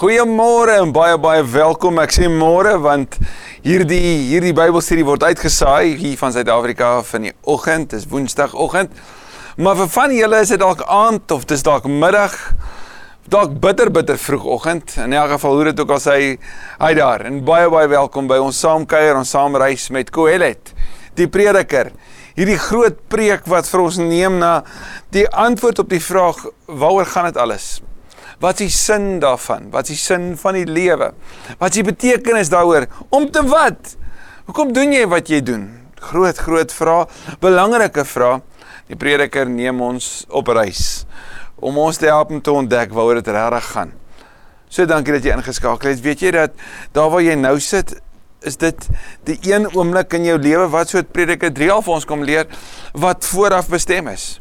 Goeiemôre en baie baie welkom. Ek sê môre want hierdie hierdie Bybelstudie word uitgesaai hier van Suid-Afrika van die oggend, dis Woensdagoggend. Maar vir van julle is dit dalk aand of dis dalk middag. Dalk bitter bitter vroegoggend. In elk geval hoe dit ook al sê, hy daar. En baie baie welkom by ons saamkuier, ons saamreis met Kohelet, die prediker. Hierdie groot preek wat vir ons neem na die antwoord op die vraag waaroor gaan dit alles? Wat is die sin daarvan? Wat is die sin van die lewe? Wat is die betekenis daaroor? Om te wat? Hoekom doen jy wat jy doen? Groot groot vrae, belangrike vrae. Die prediker neem ons op reis om ons te help om te ontdek waaroor dit regtig gaan. So dankie dat jy ingeskakel het. Weet jy dat daar waar jy nou sit, is dit die een oomblik in jou lewe wat so 'n prediker 3 al vir ons kom leer wat vooraf bestem is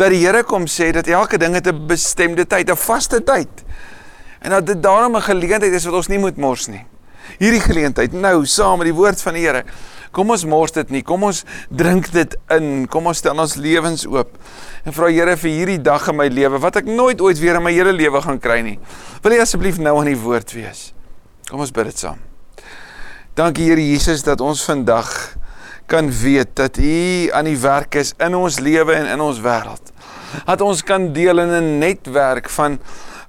dat die Here kom sê dat elke ding het 'n bestemde tyd, 'n vaste tyd. En dat dit daarom 'n geleentheid is wat ons nie moet mors nie. Hierdie geleentheid nou saam met die woord van die Here. Kom ons mors dit nie. Kom ons drink dit in. Kom ons stel ons lewens oop. En vra Here vir hierdie dag in my lewe wat ek nooit ooit weer in my hele lewe gaan kry nie. Wil U asseblief nou aan die woord wees. Kom ons bid dit saam. Dankie Here Jesus dat ons vandag kan weet dat U aan die werk is in ons lewe en in ons wêreld. Dat ons kan deel in 'n netwerk van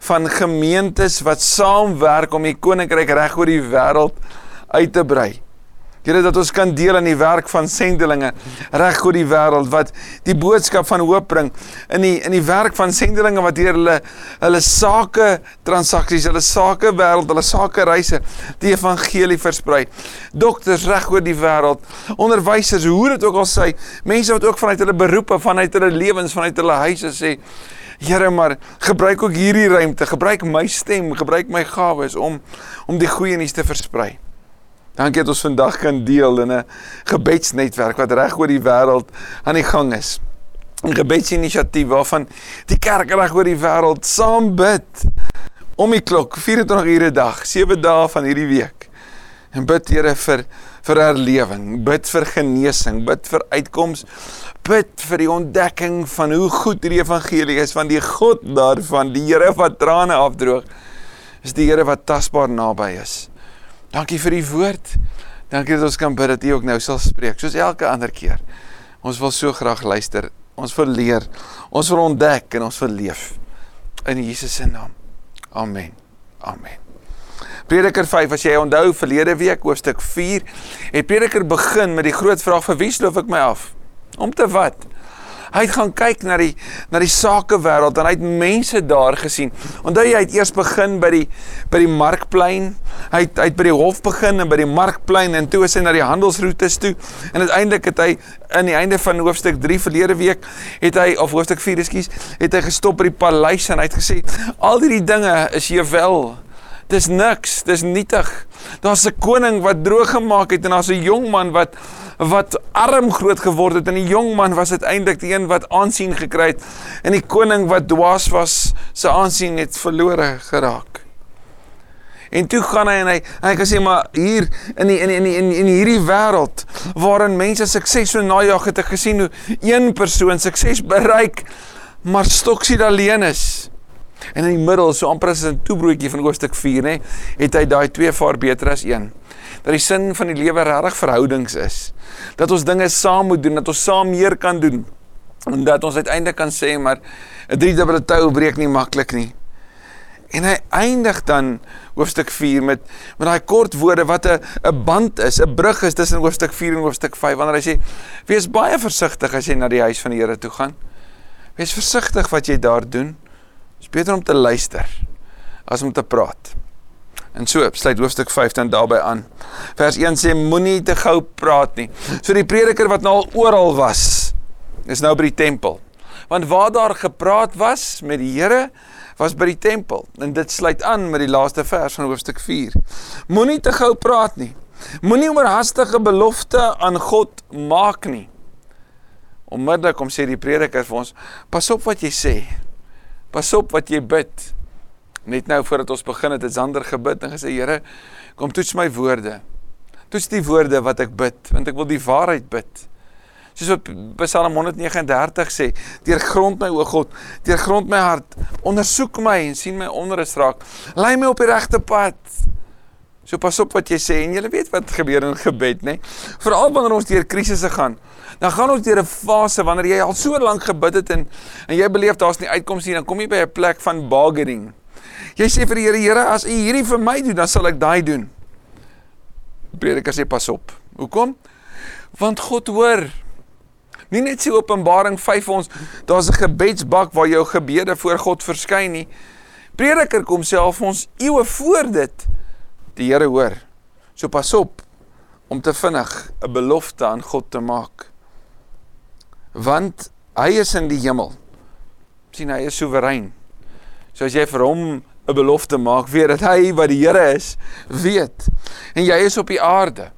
van gemeentes wat saamwerk om die koninkryk reg oor die wêreld uit te brei. Here dat ons kan deel aan die werk van sendelinge reg oor die wêreld wat die boodskap van hoop bring in die in die werk van sendelinge wat deur hulle hulle sake transaksies, hulle sake wêreld, hulle sake reise die evangelie versprei. Dokters reg oor die wêreld, onderwysers, hoe dit ook al sê, mense wat ook vanuit hulle beroepe, vanuit hulle lewens, vanuit hulle huise sê Here maar gebruik ook hierdie ruimte, gebruik my stem, gebruik my gawes om om die goeie nuus te versprei. Dankie dat ons vandag kan deel in 'n gebedsnetwerk wat reg oor die wêreld aan die gang is. 'n Gebedsinisiatief waarvan die kerk reg oor die wêreld saam bid om die klok 24 ure 'n dag, 7 dae van hierdie week. En bid Here vir vir herlewing, bid vir genesing, bid vir uitkoms, bid vir die ontdekking van hoe goed hierdie evangelie is van die God daarvan, die Here wat trane afdroog. Is die Here wat tasbaar naby is. Dankie vir die woord. Dankie dat ons kan bid dat U ook nou sal spreek soos elke ander keer. Ons wil so graag luister. Ons wil leer. Ons wil ontdek en ons wil leef in Jesus se naam. Amen. Amen. Prediker 5 as jy onthou verlede week hoofstuk 4 het Prediker begin met die groot vraag vir wie sloof ek my af? Om te wat? Hy het gaan kyk na die na die sakewêreld en hy het mense daar gesien. Onthou jy hy het eers begin by die by die markplein. Hy het hy het by die hof begin en by die markplein en toe is hy na die handelsroetes toe. En uiteindelik het hy aan die einde van hoofstuk 3 verlede week het hy of hoofstuk 4 ekskuus, het hy gestop by die paleis en hy het gesê al hierdie dinge is hier wel Dis niks, dis nietig. Daar's 'n koning wat droog gemaak het en daar's 'n jong man wat wat arm groot geword het en die jong man was uiteindelik die een wat aansien gekry het en die koning wat dwaas was se aansien het verlore geraak. En toe gaan hy en hy hy kan sê maar hier in die, in die, in die, in, in hierdie wêreld waarin mense sukses so najag het ek gesien hoe een persoon sukses bereik maar stoksied alleen is. En in die middel so amper as 'n toebroodjie van hoofstuk 4 nê, het hy daai twee vaar beter as een dat die sin van die lewe regtig verhoudings is. Dat ons dinge saam moet doen, dat ons saam meer kan doen. En dat ons uiteindelik kan sê maar 'n driedubbele tou breek nie maklik nie. En hy eindig dan hoofstuk 4 met met daai kort woorde wat 'n 'n band is, 'n brug is tussen hoofstuk 4 en hoofstuk 5 wanneer hy sê wees baie versigtig as jy na die huis van die Here toe gaan. Wees versigtig wat jy daar doen. Dit is beter om te luister as om te praat. En so sluit hoofstuk 5 dan daarbey aan. Vers 1 sê moenie te gou praat nie. So die prediker wat nou al oral was, is nou by die tempel. Want waar daar gepraat was met die Here was by die tempel. En dit sluit aan met die laaste vers van hoofstuk 4. Moenie te gou praat nie. Moenie oorhaastige belofte aan God maak nie. Onmiddellik kom sê die prediker vir ons, pas op wat jy sê. Pas op wat jy bid. Net nou voordat ons begin het, het Sander gebid en gesê Here, kom toets my woorde. Toets die woorde wat ek bid, want ek wil die waarheid bid. Soos wat Psalm 139 sê, deurgrond my o God, deurgrond my hart, ondersoek my en sien my onrus raak. Lei my op die regte pad. So pas op wat jy sê en jy weet wat gebeur in gebed, nê? Veral wanneer ons deur krisisse gaan. Dan gaan ons deur 'n fase wanneer jy al so lank gebid het en en jy beleef daar's nie uitkoms nie, dan kom jy by 'n plek van bargaining. Jy sê vir die Here, Here, as U hierdie vir my doen, dan sal ek daai doen. Prediker sê pas op. Hoekom? Want God hoor. Nie net sê Openbaring 5 ons, daar's 'n gebedsbak waar jou gebede voor God verskyn nie. Prediker kom self ons eeue voor dit die Here hoor. So pas op om te vinnig 'n belofte aan God te maak. Want hy is in die hemel. sien hy is soewerein. So as jy vir hom 'n belofte maak, weet dat hy wat die Here is, weet. En jy is op die aarde.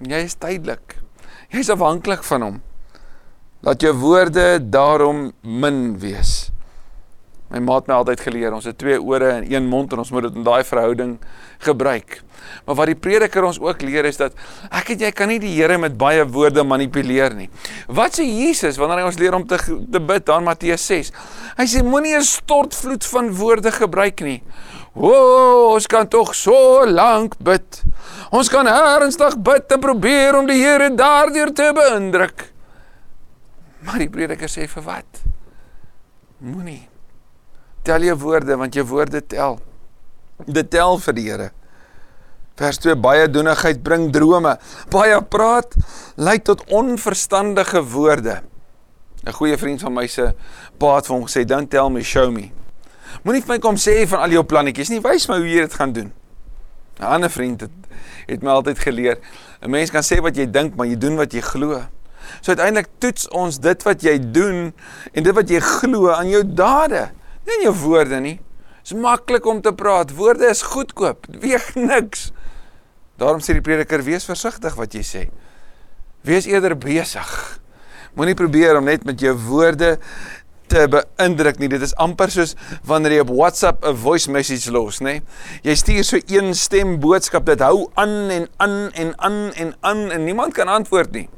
Jy is tydelik. Jy is afhanklik van hom. Laat jou woorde daarom min wees. My ma het my altyd geleer, ons het twee ore en een mond en ons moet dit in daai verhouding gebruik. Maar wat die prediker ons ook leer is dat ek en jy kan nie die Here met baie woorde manipuleer nie. Wat sê Jesus wanneer hy ons leer om te te bid daar Matteus 6? Hy sê moenie 'n stortvloed van woorde gebruik nie. O, ons kan tog so lank bid. Ons kan ernstig bid en probeer om die Here daardeur te beïndruk. Maar die prediker sê vir wat? Moenie tel jou woorde want jou woorde tel. Dit tel vir die Here. Vers 2 baie doenigheid bring drome. Baie praat lei tot onverstandige woorde. 'n Goeie vriend van my se pa het vir hom gesê, "Don't tell me, show me." Moenie vir my kom sê van al jou plannetjies nie, wys my hoe jy dit gaan doen. 'n Ander vriend het het my altyd geleer, 'n mens kan sê wat jy dink, maar jy doen wat jy glo. So uiteindelik toets ons dit wat jy doen en dit wat jy glo aan jou dade. Nie in jou woorde nie. Dit is maklik om te praat. Woorde is goedkoop. Weeg niks. Daarom sê die prediker: "Wees versigtig wat jy sê. Wees eerder besig. Moenie probeer om net met jou woorde te beïndruk nie. Dit is amper soos wanneer jy op WhatsApp 'n voice message los, nê? Jy stuur so een stem boodskap. Dit hou aan en aan en aan en aan en niemand kan antwoord nie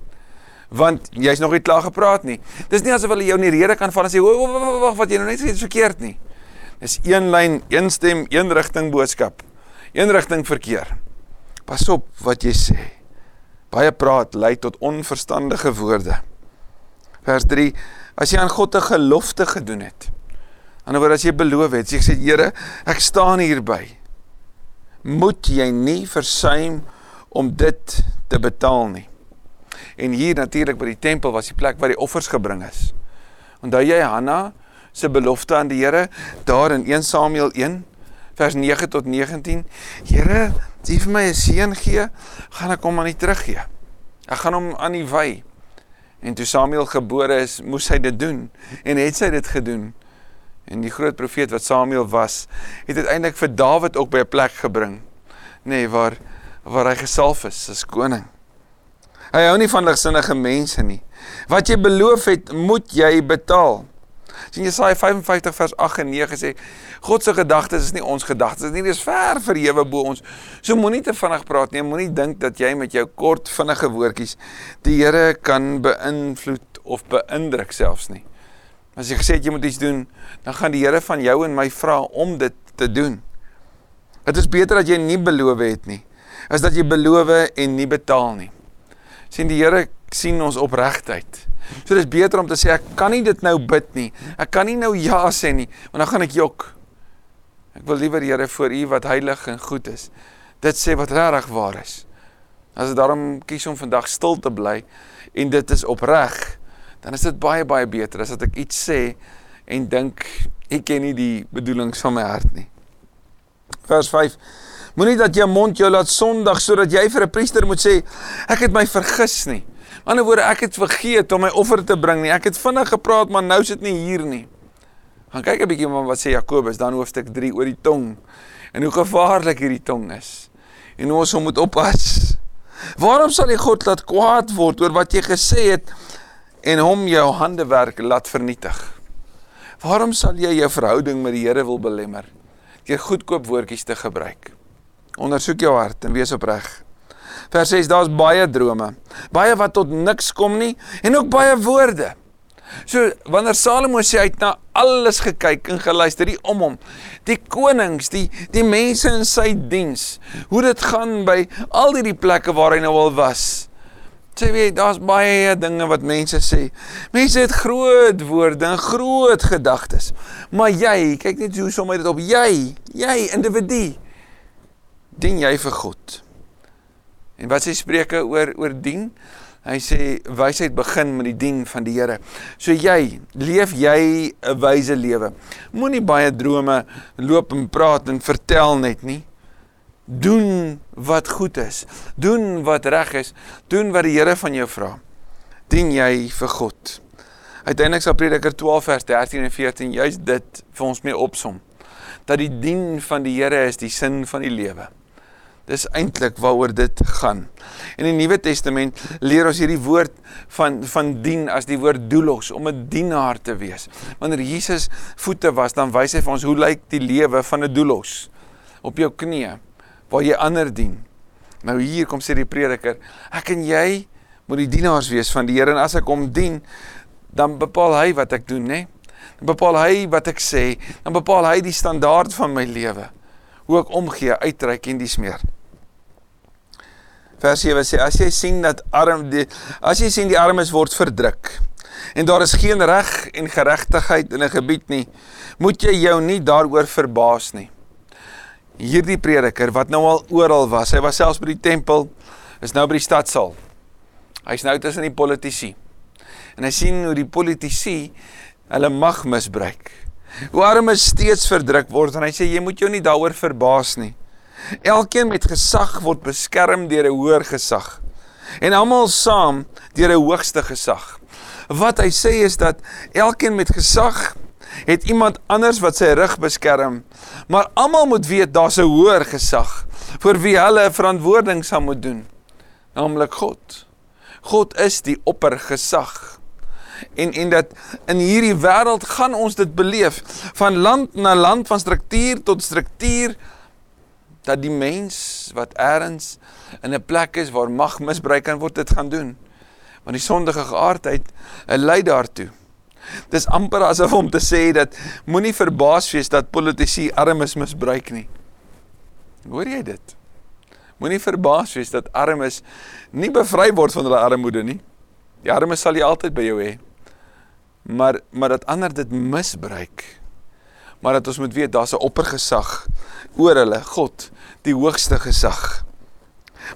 want jy's nog nie klaar gepraat nie. Dis nie asof hulle jou in die rede kan val en sê, "Wag, wat jy nou net sê is verkeerd nie." Dis een lyn, een stem, een rigting boodskap. Een rigting verkeer. Pas op wat jy sê. Baie praat lei tot onverstandige woorde. Vers 3: As jy aan God 'n gelofte gedoen het. Woord as jy beloof het, jy sê Here, ek staan hierby. Moet jy nie versuim om dit te betaal nie. En hier natuurlik by die tempel was die plek waar die offers gebring is. Onthou jy Hanna se belofte aan die Here daar in 1 Samuel 1 vers 9 tot 19? Here, as jy vir my 'n seun gee, gaan ek hom aan U teruggee. Ek gaan hom aan U wy. En toe Samuel gebore is, moes hy dit doen en het sy dit gedoen. En die groot profeet wat Samuel was, het uiteindelik vir Dawid ook by 'n plek gebring, nê, nee, waar waar hy gesalf is as koning. Hy hou nie van ligsinnige mense nie. Wat jy beloof het, moet jy betaal. Sien Jesaja 55 vers 8 en 9 sê God se gedagtes is nie ons gedagtes nie, dit is ver verhewe bo ons. So moenie te vinnig praat nie, moenie dink dat jy met jou kort vinnige woordjies die Here kan beïnvloed of beïndruk selfs nie. As jy gesê het jy moet iets doen, dan gaan die Here van jou en my vra om dit te doen. Dit is beter dat jy nie beloof het nie as dat jy beloof en nie betaal nie sien die Here sien ons opregtheid. So dis beter om te sê ek kan nie dit nou bid nie. Ek kan nie nou ja sê nie, want dan gaan ek jok. Ek wil liewer Here voor U wat heilig en goed is. Dit sê wat regtig waar is. As ek daarom kies om vandag stil te bly en dit is opreg, dan is dit baie baie beter as dat ek iets sê en dink ek ken nie die bedoelings van my hart nie. Vers 5 Moenie dat jou mond jou laat sondig sodat jy vir 'n priester moet sê ek het my vergis nie. Die ander woorde ek het vergeet om my offer te bring nie. Ek het vinnig gepraat maar nou sit nie hier nie. Gaan kyk 'n bietjie wat sê Jakobus dan hoofstuk 3 oor die tong en hoe gevaarlik hierdie tong is. En hoe ons hom moet oppas. Waarom sal jy God laat kwaad word oor wat jy gesê het en hom jou handewerk laat vernietig? Waarom sal jy jou verhouding met die Here wil belemmer? Deur goedkoop woordjies te gebruik. Ondersoek jou hart en wees opreg. Vers 6 daar's baie drome. Baie wat tot niks kom nie en ook baie woorde. So wanneer Salomo sê hy het na alles gekyk en geluister die om hom, die konings, die die mense in sy diens, hoe dit gaan by al die plekke waar hy nou al was. Sê weet, daar's baie dinge wat mense sê. Mense het groot woorde en groot gedagtes. Maar jy, kyk net hoe som hy dit op. Jy, jy individu dien jy vir God. En wat sê Spreuke oor oor dien? Hy sê wysheid begin met die dien van die Here. So jy, leef jy 'n wyse lewe. Moenie baie drome loop en praat en vertel net nie. Doen wat goed is. Doen wat reg is. Doen wat die Here van jou vra. Dien jy vir God. Uiteindelik sal Prediker 12 vers 13 en 14 juis dit vir ons mee opsom. Dat die dien van die Here is die sin van die lewe. Dis eintlik waaroor dit gaan. In die Nuwe Testament leer ons hierdie woord van van dien as die woord doulos om 'n dienaar te wees. Wanneer Jesus voete was, dan wys hy vir ons hoe lyk die lewe van 'n doulos op jou knieë waar jy ander dien. Nou hier kom sê die prediker, ek en jy moet die dienaars wees van die Here en as ek hom dien, dan bepaal hy wat ek doen, né? Dan bepaal hy wat ek sê, dan bepaal hy die standaard van my lewe. Hoe ek omgee, uitreik en dis meer. Vers 7 sê as jy sien dat arm die as jy sien die armes word verdruk en daar is geen reg en geregtigheid in 'n gebied nie, moet jy jou nie daaroor verbaas nie. Hierdie prediker wat nou al oral was, hy was selfs by die tempel, is nou by die stadsaal. Hy's nou tussen die politici. En hy sien hoe die politici hulle mag misbruik. Hoe armes steeds verdruk word en hy sê jy moet jou nie daaroor verbaas nie. Elkeen met gesag word beskerm deur 'n hoër gesag. En almal saam deur 'n hoogste gesag. Wat hy sê is dat elkeen met gesag het iemand anders wat sy rug beskerm, maar almal moet weet daar's 'n hoër gesag vir wie hulle verantwoording sal moet doen, naamlik God. God is die oppergesag. En en dat in hierdie wêreld gaan ons dit beleef van land na land van struktuur tot struktuur dat die mens wat eers in 'n plek is waar mag misbruik kan word dit gaan doen. Want die sondige geaardheid lei daartoe. Dis amper asof om te sê dat moenie verbaas wees dat politici armes misbruik nie. Hoor jy dit? Moenie verbaas wees dat armes nie bevry word van hulle armoede nie. Die armes sal jy altyd by jou hê. Maar maar dat ander dit misbruik maar dat ons moet weet daar's 'n oppergesag oor hulle, God, die hoogste gesag.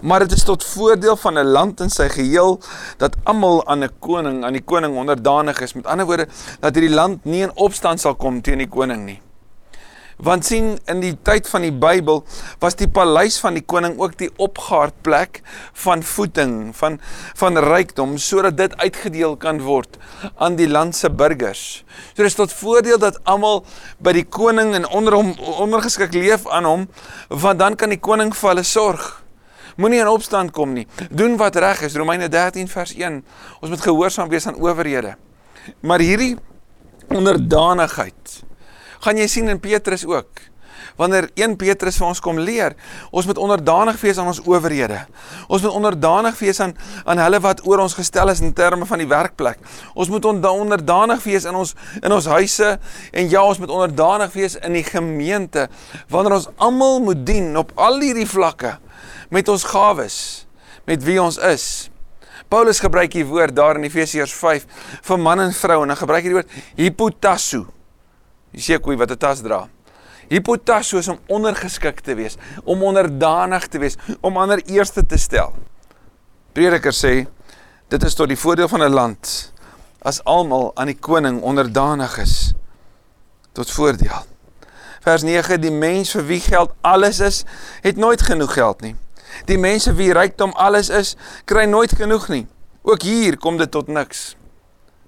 Maar dit is tot voordeel van 'n land in sy geheel dat almal aan 'n koning, aan die koning onderdanig is. Met ander woorde, dat hierdie land nie in opstand sal kom teen die koning nie. Want sien in die tyd van die Bybel was die paleis van die koning ook die opgaardplek van voeding, van van rykdom sodat dit uitgedeel kan word aan die land se burgers. So dis tot voordeel dat almal by die koning en onder hom ondergeskik leef aan hom, want dan kan die koning vir hulle sorg. Moenie in opstand kom nie. Doen wat reg is. Romeine 13 vers 1. Ons moet gehoorsaam wees aan owerhede. Maar hierdie onderdanigheid gaan jy sien in Petrus ook. Wanneer 1 Petrus vir ons kom leer, ons moet onderdanig wees aan ons owerhede. Ons moet onderdanig wees aan aan hulle wat oor ons gestel is in terme van die werkplek. Ons moet onderdanig wees in ons in ons huise en ja, ons moet onderdanig wees in die gemeente wanneer ons almal moet dien op al hierdie vlakke met ons gawes, met wie ons is. Paulus gebruik hier woord daar in Efesiërs 5 vir man en vrou en dan gebruik hy die woord hypotasso. Jy sê koei wat 'n tas dra. Hypotasso is om ondergeskik te wees, om onderdanig te wees, om ander eerste te stel. Prediker sê dit is tot die voordeel van 'n land as almal aan die koning onderdanig is tot voordeel. Vers 9 die mens vir wie geld alles is, het nooit genoeg geld nie. Die mense wie rykdom alles is, kry nooit genoeg nie. Ook hier kom dit tot niks.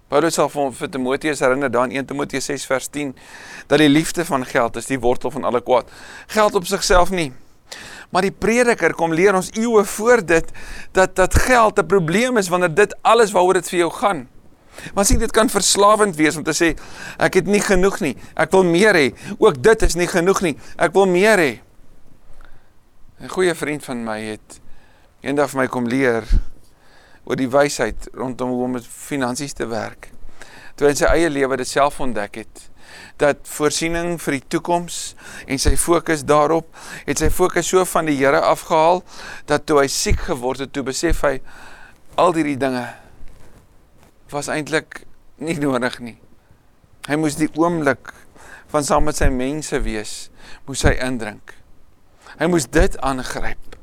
Paulus sal vir, vir Timoteus herinner daar in 1 Timoteus 6 vers 10 dat die liefde van geld is die wortel van alle kwaad. Geld op sigself nie. Maar die prediker kom leer ons eeue voor dit dat dat geld 'n probleem is wanneer dit alles waaroor dit vir jou gaan. Want sien dit kan verslawend wees om te sê ek het nie genoeg nie. Ek wil meer hê. Ook dit is nie genoeg nie. Ek wil meer hê. 'n Goeie vriend van my het eendag vir my kom leer oor die wysheid rondom hoe om met finansies te werk. Toe hy in sy eie lewe dit self ontdek het dat voorsiening vir die toekoms en sy fokus daarop het sy fokus so van die Here afgehaal dat toe hy siek geword het, toe besef hy al hierdie dinge was eintlik nie nodig nie. Hy moes die oomblik van saam met sy mense wees, moes hy indrink. Hy moes dit aangryp.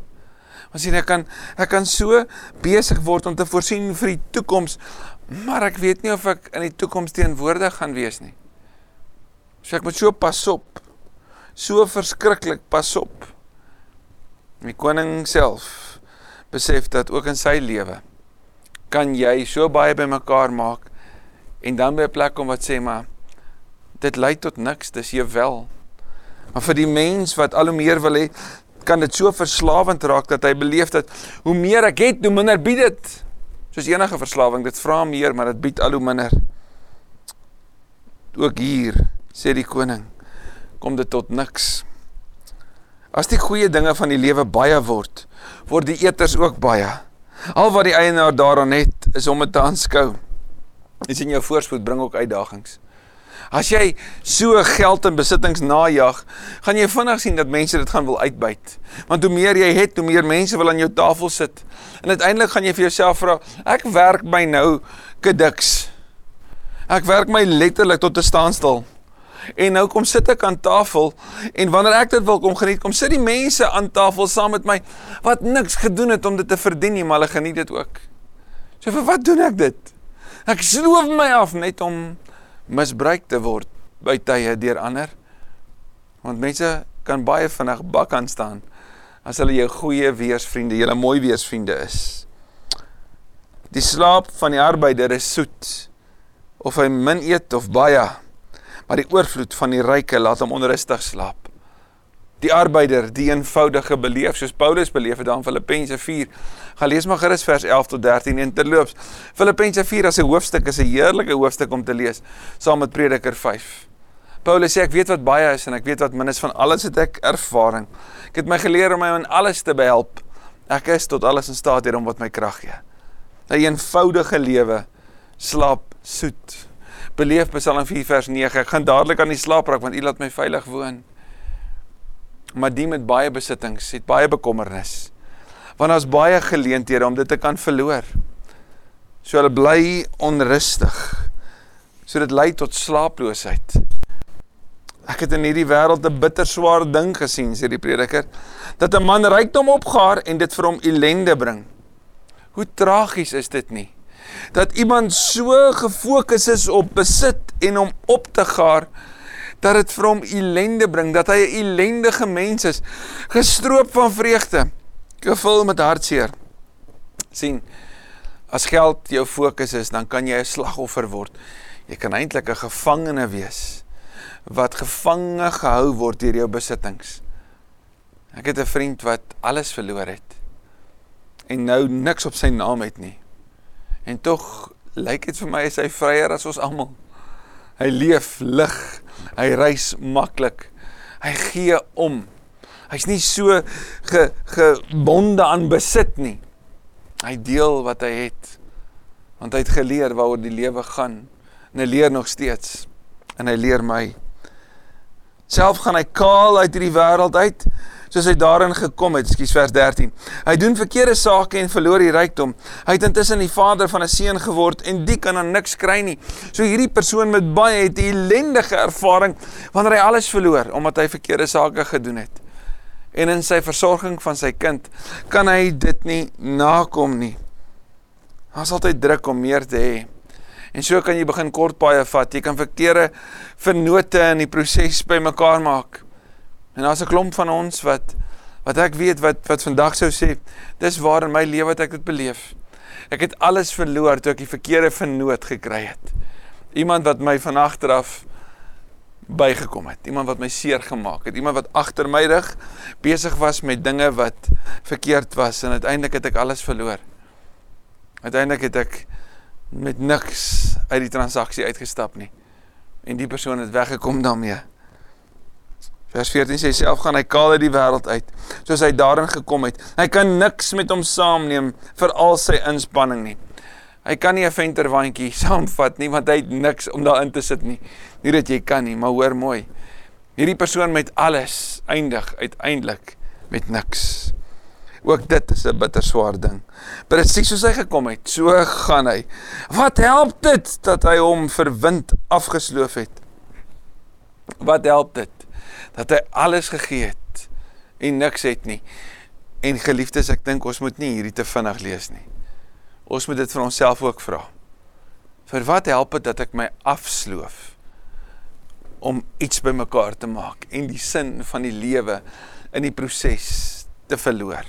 Want sien ek kan ek kan so besig word om te voorsien vir die toekoms, maar ek weet nie of ek in die toekoms teenwoordig gaan wees nie. So ek moet so pas op. So verskriklik pas op. Die koning self besef dat ook in sy lewe kan jy so baie bymekaar maak en dan by 'n plek kom wat sê maar dit lei tot niks, dis jy wel. Maar vir die mens wat al hoe meer wil hê, kan dit so verslawend raak dat hy beleef dat hoe meer ek het, hoe minder bied dit. Soos enige verslawing, dit vra meer, maar dit bied al hoe minder. Ook hier sê die koning, kom dit tot niks. As die goeie dinge van die lewe baie word, word die eters ook baie. Al wat die eienaar daaraan het, is om dit te aanskou. Dis in jou voorspoed bring ook uitdagings. As jy so geld en besittings najag, gaan jy vinnig sien dat mense dit gaan wil uitbuit. Want hoe meer jy het, hoe meer mense wil aan jou tafel sit. En uiteindelik gaan jy vir jouself vra, ek werk my nou kediks. Ek werk my letterlik tot 'n standstil. En nou kom sit ek aan tafel en wanneer ek dit wil kom geniet, kom sit die mense aan tafel saam met my wat niks gedoen het om dit te verdien nie, maar hulle geniet dit ook. So vir wat doen ek dit? Ek sloof my af net om misbruik te word by tye deur ander. Want mense kan baie vinnig bak aan staan as hulle jou goeie weersvriende, julle mooi weersvriende is. Die slaap van die arbeider is soet of hy min eet of baie maar die oorvloed van die ryke laat hom onrustig slaap. Die arbeider, die eenvoudige beleef soos Paulus beleef het dan Filippense 4. Gaan lees maar gerus vers 11 tot 13 en terloops. Filippense 4 as 'n hoofstuk is 'n heerlike hoofstuk om te lees saam met Prediker 5. Paulus sê ek weet wat baie is en ek weet wat min is van alles het ek ervaring. Ek het my geleer om my in alles te behelp. Ek is tot alles in staat hierom wat my krag gee. 'n Eenvoudige lewe slaap soet beleef Psalm 4 vers 9. Ek gaan dadelik aan die slaap raak want U laat my veilig woon. Maar die met baie besittings het baie bekommernis. Want daar's baie geleenthede om dit te kan verloor. So hulle bly onrustig. So dit lei tot slaaploosheid. Ek het in hierdie wêreld 'n bitter swaar ding gesien, sê die prediker, dat 'n man rykdom opgaar en dit vir hom ellende bring. Hoe tragies is dit nie? dat iemand so gefokus is op besit en om op te gaar dat dit vir hom ellende bring, dat hy 'n ellendige mens is, gestroop van vreugde, gevul met hartseer. sien, as geld jou fokus is, dan kan jy 'n slagoffer word. Jy kan eintlik 'n gevangene wees wat gevange gehou word deur jou besittings. Ek het 'n vriend wat alles verloor het en nou niks op sy naam het nie. En tog lyk dit vir my hy vryer as ons almal. Hy leef lig. Hy reis maklik. Hy gee om. Hy's nie so ge, gebonde aan besit nie. Hy deel wat hy het. Want hy het geleer waaroor die lewe gaan. En hy leer nog steeds. En hy leer my. Self gaan hy kaal uit hierdie wêreld uit soos hy daarin gekom het, skus vers 13. Hy doen verkeerde sake en verloor die rykdom. Hy het intussen die vader van 'n seun geword en die kan dan niks kry nie. So hierdie persoon met baie het 'n ellendige ervaring wanneer hy alles verloor omdat hy verkeerde sake gedoen het. En in sy versorging van sy kind kan hy dit nie nakom nie. Daar's altyd druk om meer te hê. En so kan jy begin kort paie vat. Jy kan verkeerde vennote in die proses bymekaar maak. En daar's 'n klomp van ons wat wat ek weet wat wat vandag sou sê, dis waar in my lewe wat ek dit beleef. Ek het alles verloor toe ek die verkeerde vernoot gekry het. Iemand wat my van agter af bygekom het. Iemand wat my seer gemaak het. Iemand wat agter my rug besig was met dinge wat verkeerd was en uiteindelik het ek alles verloor. Uiteindelik het ek met niks uit die transaksie uitgestap nie. En die persoon het weggekom daarmee Vers 14 sê self gaan hy kaal uit die wêreld uit, soos hy daarin gekom het. Hy kan niks met hom saamneem vir al sy inspanning nie. Hy kan nie 'n venterwandjie saamvat nie want hy het niks om daarin te sit nie. Nie dat jy kan nie, maar hoor mooi. Hierdie persoon met alles eindig uiteindelik met niks. Ook dit is 'n bitter swaar ding. Presies soos hy gekom het, so gaan hy. Wat help dit dat hy hom verwind afgesloof het? Wat help dit dat hy alles gegee het en niks het nie? En geliefdes, ek dink ons moet nie hierdie te vinnig lees nie. Ons moet dit vir onsself ook vra. Vir wat help dit dat ek my afsloof om iets bymekaar te maak en die sin van die lewe in die proses te verloor?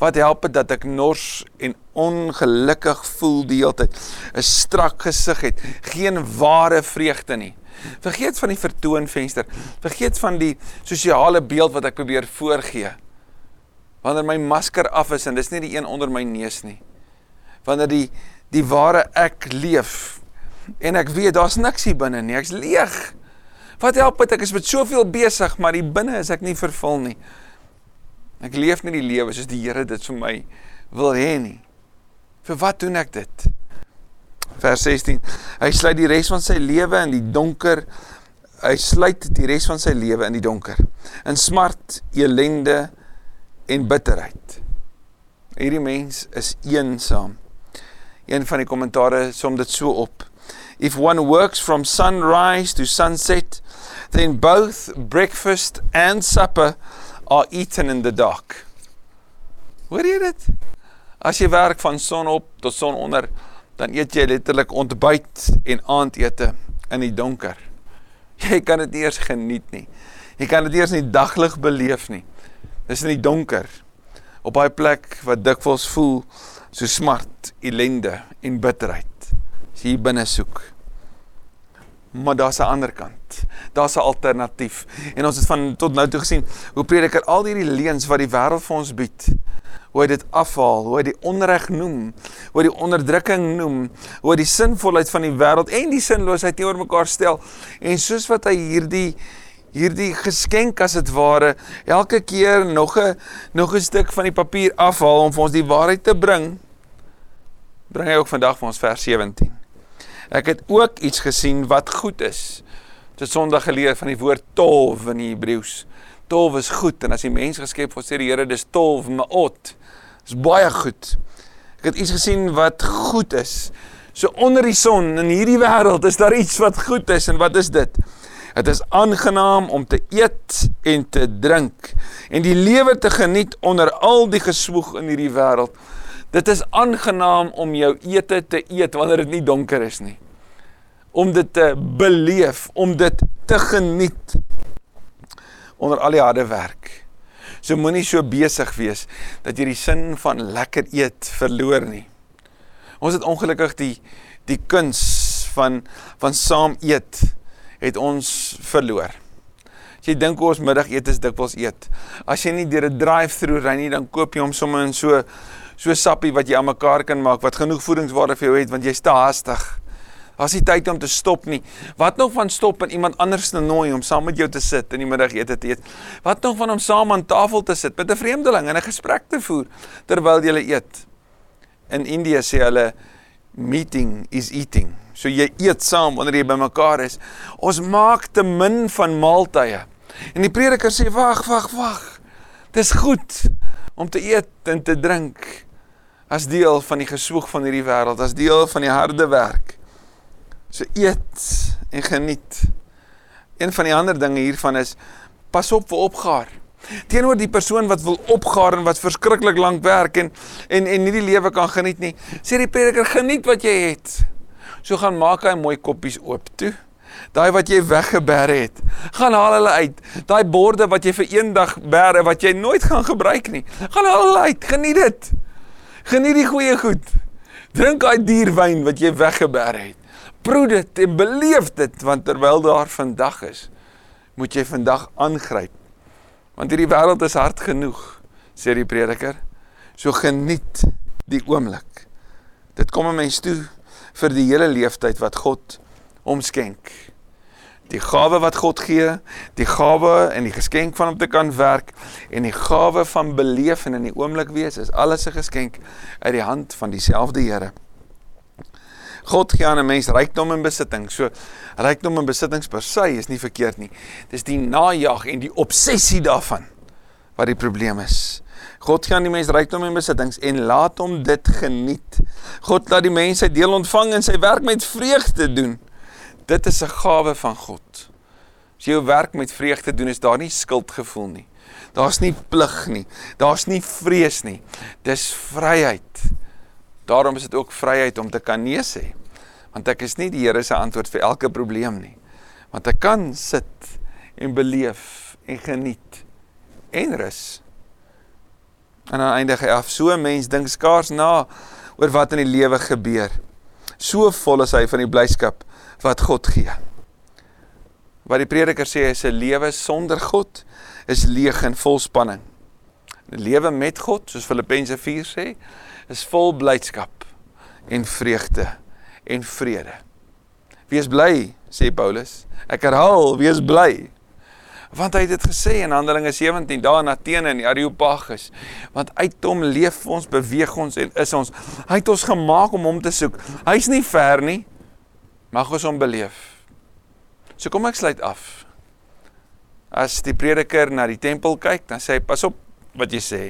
Wat help dit dat ek nors en ongelukkig voel die hele tyd? 'n Strak gesig het, geen ware vreugde nie. Vergeet van die vertoonvenster. Vergeet van die sosiale beeld wat ek probeer voorgee. Wanneer my masker af is en dis nie die een onder my neus nie. Wanneer die die ware ek leef en ek weet daar's niks hier binne nie. Ek's leeg. Wat help dit ek is met soveel besig, maar hier binne is ek nie vervul nie. Ek leef nie die lewe soos die Here dit vir my wil hê nie. Vir wat doen ek dit? Vers 16. Hy sluit die res van sy lewe in die donker. Hy sluit die res van sy lewe in die donker. In smart, elende en bitterheid. Hierdie mens is eensaam. Een van die kommentare som dit so op. If one works from sunrise to sunset, then both breakfast and supper are eaten in the dark. Hoor jy dit? As jy werk van son op tot son onder, dan eet jy letterlik ontbyt en aandete in die donker. Jy kan dit eers geniet nie. Jy kan dit eers in die daglig beleef nie. Dis in die donker op daai plek wat dikwels voel so smart, ellende en bitterheid. As jy binne soek. Maar daar's 'n ander kant. Daar's 'n alternatief. En ons het van tot nou toe gesien hoe prediker al hierdie leuns wat die wêreld vir ons bied, hoe hy dit afhaal, hoe hy die onreg noem, hoe hy die onderdrukking noem, hoe hy die sinvolheid van die wêreld en die sinloosheid teenoor mekaar stel. En soos wat hy hierdie hierdie geskenk as dit ware elke keer nog 'n nog 'n stuk van die papier afhaal om vir ons die waarheid te bring, bring hy ook vandag vir ons vers 17. Ek het ook iets gesien wat goed is. Dit Sondag geleer van die woord tov in die Hebreëus. Tov is goed en as die mens geskep word sê die Here dis tov maot. Dis baie goed. Ek het iets gesien wat goed is. So onder die son in hierdie wêreld is daar iets wat goed is en wat is dit? Dit is aangenaam om te eet en te drink en die lewe te geniet onder al die geswoeg in hierdie wêreld. Dit is aangenaam om jou ete te eet wanneer dit nie donker is nie. Om dit te beleef, om dit te geniet onder al die harde werk. So moenie so besig wees dat jy die sin van lekker eet verloor nie. Ons het ongelukkig die die kuns van van saam eet het ons verloor. As jy dink ons middagete is dikwels eet. As jy nie deur 'n drive-through ry nie, dan koop jy hom sommer in so so sappie wat jy aan mekaar kan maak wat genoeg voedingswaarde vir jou het want jy's te haastig. Daar's nie tyd om te stop nie. Wat nog van stop en iemand anders te nooi om saam met jou te sit in die middagete te eet? Wat nog van om saam aan tafel te sit met 'n vreemdeling en 'n gesprek te voer terwyl jy eet? In Indië sê hulle meeting is eating. So jy eet saam wanneer jy bymekaar is. Ons maak te min van maaltye. En die prediker sê wag, wag, wag. Dis goed om te eet en te drink as deel van die geswoeg van hierdie wêreld, as deel van die harde werk. So eet en geniet. Een van die ander dinge hiervan is pas op vir opgaar. Teenoor die persoon wat wil opgaar en wat verskriklik lank werk en en en nie die lewe kan geniet nie, sê die prediker geniet wat jy het. So gaan maak hy mooi koppies oop toe. Daai wat jy weggeberg het, gaan haal hulle uit. Daai borde wat jy vir eendag bære wat jy nooit gaan gebruik nie, gaan haal hulle uit. Geniet dit. Geniet die goeie goed. Drink daai dierwyn wat jy weggeberg het. Proe dit en beleef dit want terwyl daar vandag is, moet jy vandag aangryp. Want hierdie wêreld is hard genoeg, sê die prediker. So geniet die oomblik. Dit kom 'n mens toe vir die hele leeftyd wat God omskenk. Die gawe wat God gee, die gawe en die geskenk van om te kan werk en die gawe van beleef en in die oomblik wees is alles 'n geskenk uit die hand van dieselfde Here. God gee aan 'n mens rykdom en besitting. So rykdom en besittings per se is nie verkeerd nie. Dis die najag en die obsessie daarvan wat die probleem is. God gee aan die mens rykdom en besittings en laat hom dit geniet. God laat die mens sy deel ontvang en sy werk met vreugde doen. Dit is 'n gawe van God. As jy jou werk met vreugde doen, is daar nie skuldgevoel nie. Daar's nie plig nie. Daar's nie vrees nie. Dis vryheid. Daarom is dit ook vryheid om te kan nee sê. Want ek is nie die Here se antwoord vir elke probleem nie. Want ek kan sit en beleef en geniet en rus. En aan eindig hy af, so 'n mens dink skaars na oor wat in die lewe gebeur. So vol is hy van die blyskap wat God gee. Wat die prediker sê is 'n lewe sonder God is leeg en vol spanning. 'n Lewe met God, soos Filippense 4 sê, is vol blydskap en vreugde en vrede. Wees bly, sê Paulus. Ek herhaal, wees bly. Want hy het dit gesê in Handelinge 17 daar in Athene in die Areopagus. Want uit hom leef ons, beweeg ons en is ons. Hy het ons gemaak om hom te soek. Hy's nie ver nie. Mag ons hom beleef. So kom ek sluit af. As die prediker na die tempel kyk, dan sê hy pas op wat jy sê.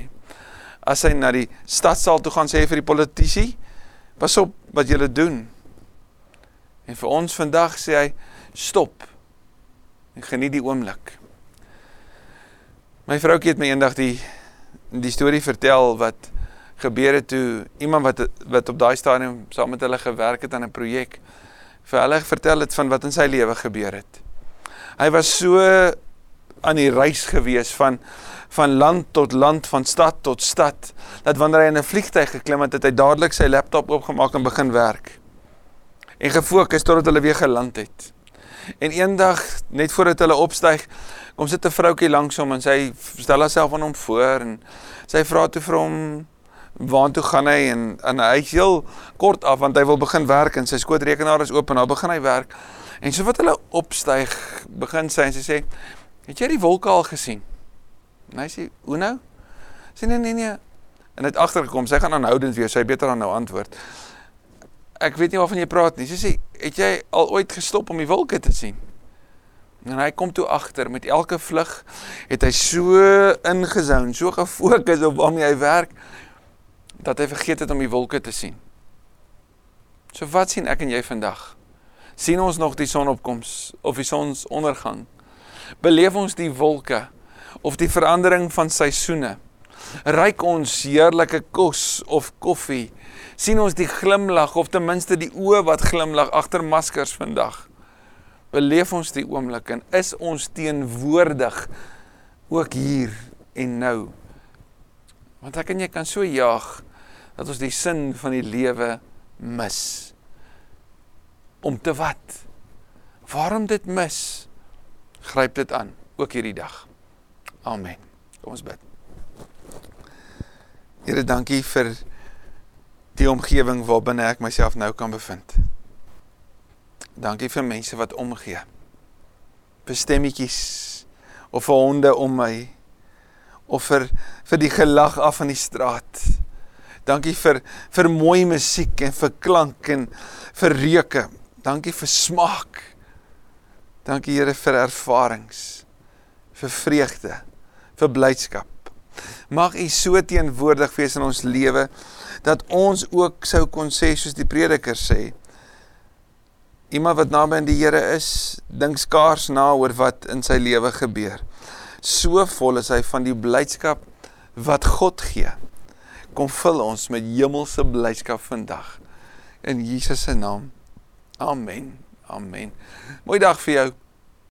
As hy na die stadsaal toe gaan sê vir die politici, pas op wat julle doen. En vir ons vandag sê hy stop. En geniet die oomblik. My vroukie het my eendag die die storie vertel wat gebeur het toe iemand wat wat op daai stadium saam met hulle gewerk het aan 'n projek vir hulle vertel het van wat in sy lewe gebeur het. Hy was so aan die reis gewees van van land tot land, van stad tot stad, dat wanneer hy in 'n vliegtyg geklim het, het hy dadelik sy laptop oopgemaak en begin werk. En gefokus totdat hulle weer geland het. En eendag, net voordat hulle opstyg, kom sit 'n vroutjie langs hom en sy stel haarself aan hom voor en sy vra toe vir hom waartoe gaan hy en en hy is heel kort af want hy wil begin werk en sy skootrekenaar is oop en nou begin hy werk. En so wat hulle opstyg, begin sy en sy sê, "Het jy die wolke al gesien?" En hy sê, "Hoe nou?" Sê nee nee nee. En hy het agtergekom, sy gaan aanhoudend wees, sy beter dan nou antwoord. Ek weet nie waarvan jy praat nie. Sy sê, "Het jy al ooit gestop om die wolke te sien?" En hy kom toe agter met elke vlug het hy so ingezoon, so gefokus op waarmee hy werk dat hy vergeet het om die wolke te sien. So wat sien ek en jy vandag? sien ons nog die sonopkoms of die sonsondergang? Beleef ons die wolke of die verandering van seisoene? Ryk ons heerlike kos of koffie? Sien ons die glimlag of ten minste die oë wat glimlag agter maskers vandag? Beleef ons die oomblik en is ons teenwoordig ook hier en nou? Want ek en jy kan so jaag dat ons die sin van die lewe mis. Om te wat? Waarom dit mis? Gryp dit aan ook hierdie dag. Amen. Kom ons bid. Here, dankie vir die omgewing waarbinne ek myself nou kan bevind. Dankie vir mense wat omgee. Vir stemmetjies of vir honde om my of vir vir die gelag af van die straat. Dankie vir vir mooi musiek en vir klank en vir reuke. Dankie vir smaak. Dankie Here vir ervarings, vir vreugde, vir blydskap. Mag U so teenwoordig wees in ons lewe dat ons ook sou kon sê soos die prediker sê. Iemand wat naby aan die Here is, dink skaars na oor wat in sy lewe gebeur. So vol is hy van die blydskap wat God gee kom vul ons met hemelse blydskap vandag in Jesus se naam. Amen. Amen. Mooi dag vir jou.